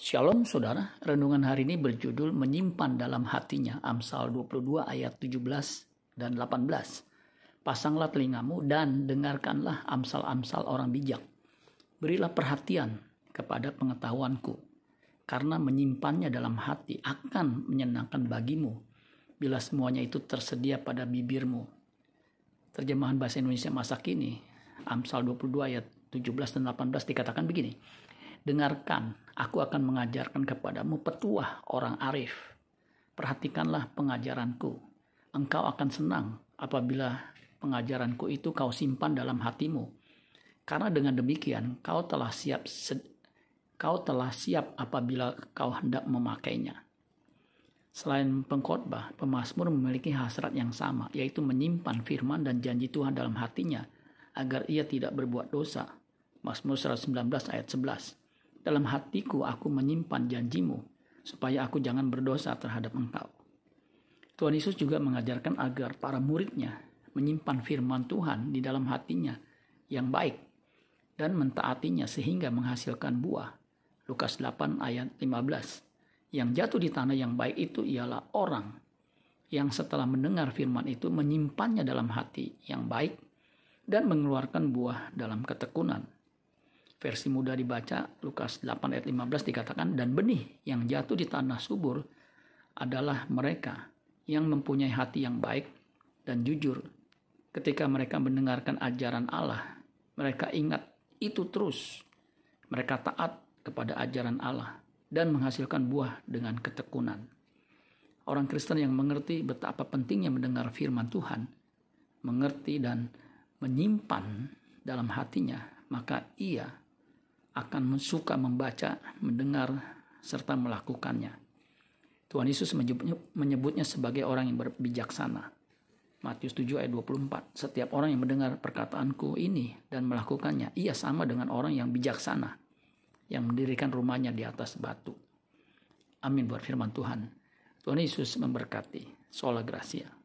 Shalom saudara, renungan hari ini berjudul menyimpan dalam hatinya Amsal 22 ayat 17 dan 18. Pasanglah telingamu dan dengarkanlah amsal-amsal orang bijak. Berilah perhatian kepada pengetahuanku, karena menyimpannya dalam hati akan menyenangkan bagimu bila semuanya itu tersedia pada bibirmu. Terjemahan bahasa Indonesia masa kini, Amsal 22 ayat 17 dan 18 dikatakan begini. Dengarkan, aku akan mengajarkan kepadamu petuah orang arif. Perhatikanlah pengajaranku. Engkau akan senang apabila pengajaranku itu kau simpan dalam hatimu. Karena dengan demikian kau telah siap kau telah siap apabila kau hendak memakainya. Selain pengkhotbah, pemazmur memiliki hasrat yang sama, yaitu menyimpan firman dan janji Tuhan dalam hatinya agar ia tidak berbuat dosa. Mazmur 119 ayat 11. Dalam hatiku aku menyimpan janjimu, supaya aku jangan berdosa terhadap engkau. Tuhan Yesus juga mengajarkan agar para muridnya menyimpan firman Tuhan di dalam hatinya yang baik dan mentaatinya sehingga menghasilkan buah. Lukas 8 ayat 15. Yang jatuh di tanah yang baik itu ialah orang yang setelah mendengar firman itu menyimpannya dalam hati yang baik dan mengeluarkan buah dalam ketekunan versi mudah dibaca Lukas 8 ayat 15 dikatakan dan benih yang jatuh di tanah subur adalah mereka yang mempunyai hati yang baik dan jujur. Ketika mereka mendengarkan ajaran Allah, mereka ingat itu terus. Mereka taat kepada ajaran Allah dan menghasilkan buah dengan ketekunan. Orang Kristen yang mengerti betapa pentingnya mendengar firman Tuhan, mengerti dan menyimpan dalam hatinya, maka ia akan suka membaca, mendengar, serta melakukannya. Tuhan Yesus menyebutnya, sebagai orang yang berbijaksana. Matius 7 ayat 24. Setiap orang yang mendengar perkataanku ini dan melakukannya, ia sama dengan orang yang bijaksana, yang mendirikan rumahnya di atas batu. Amin buat firman Tuhan. Tuhan Yesus memberkati. Sola Gracia.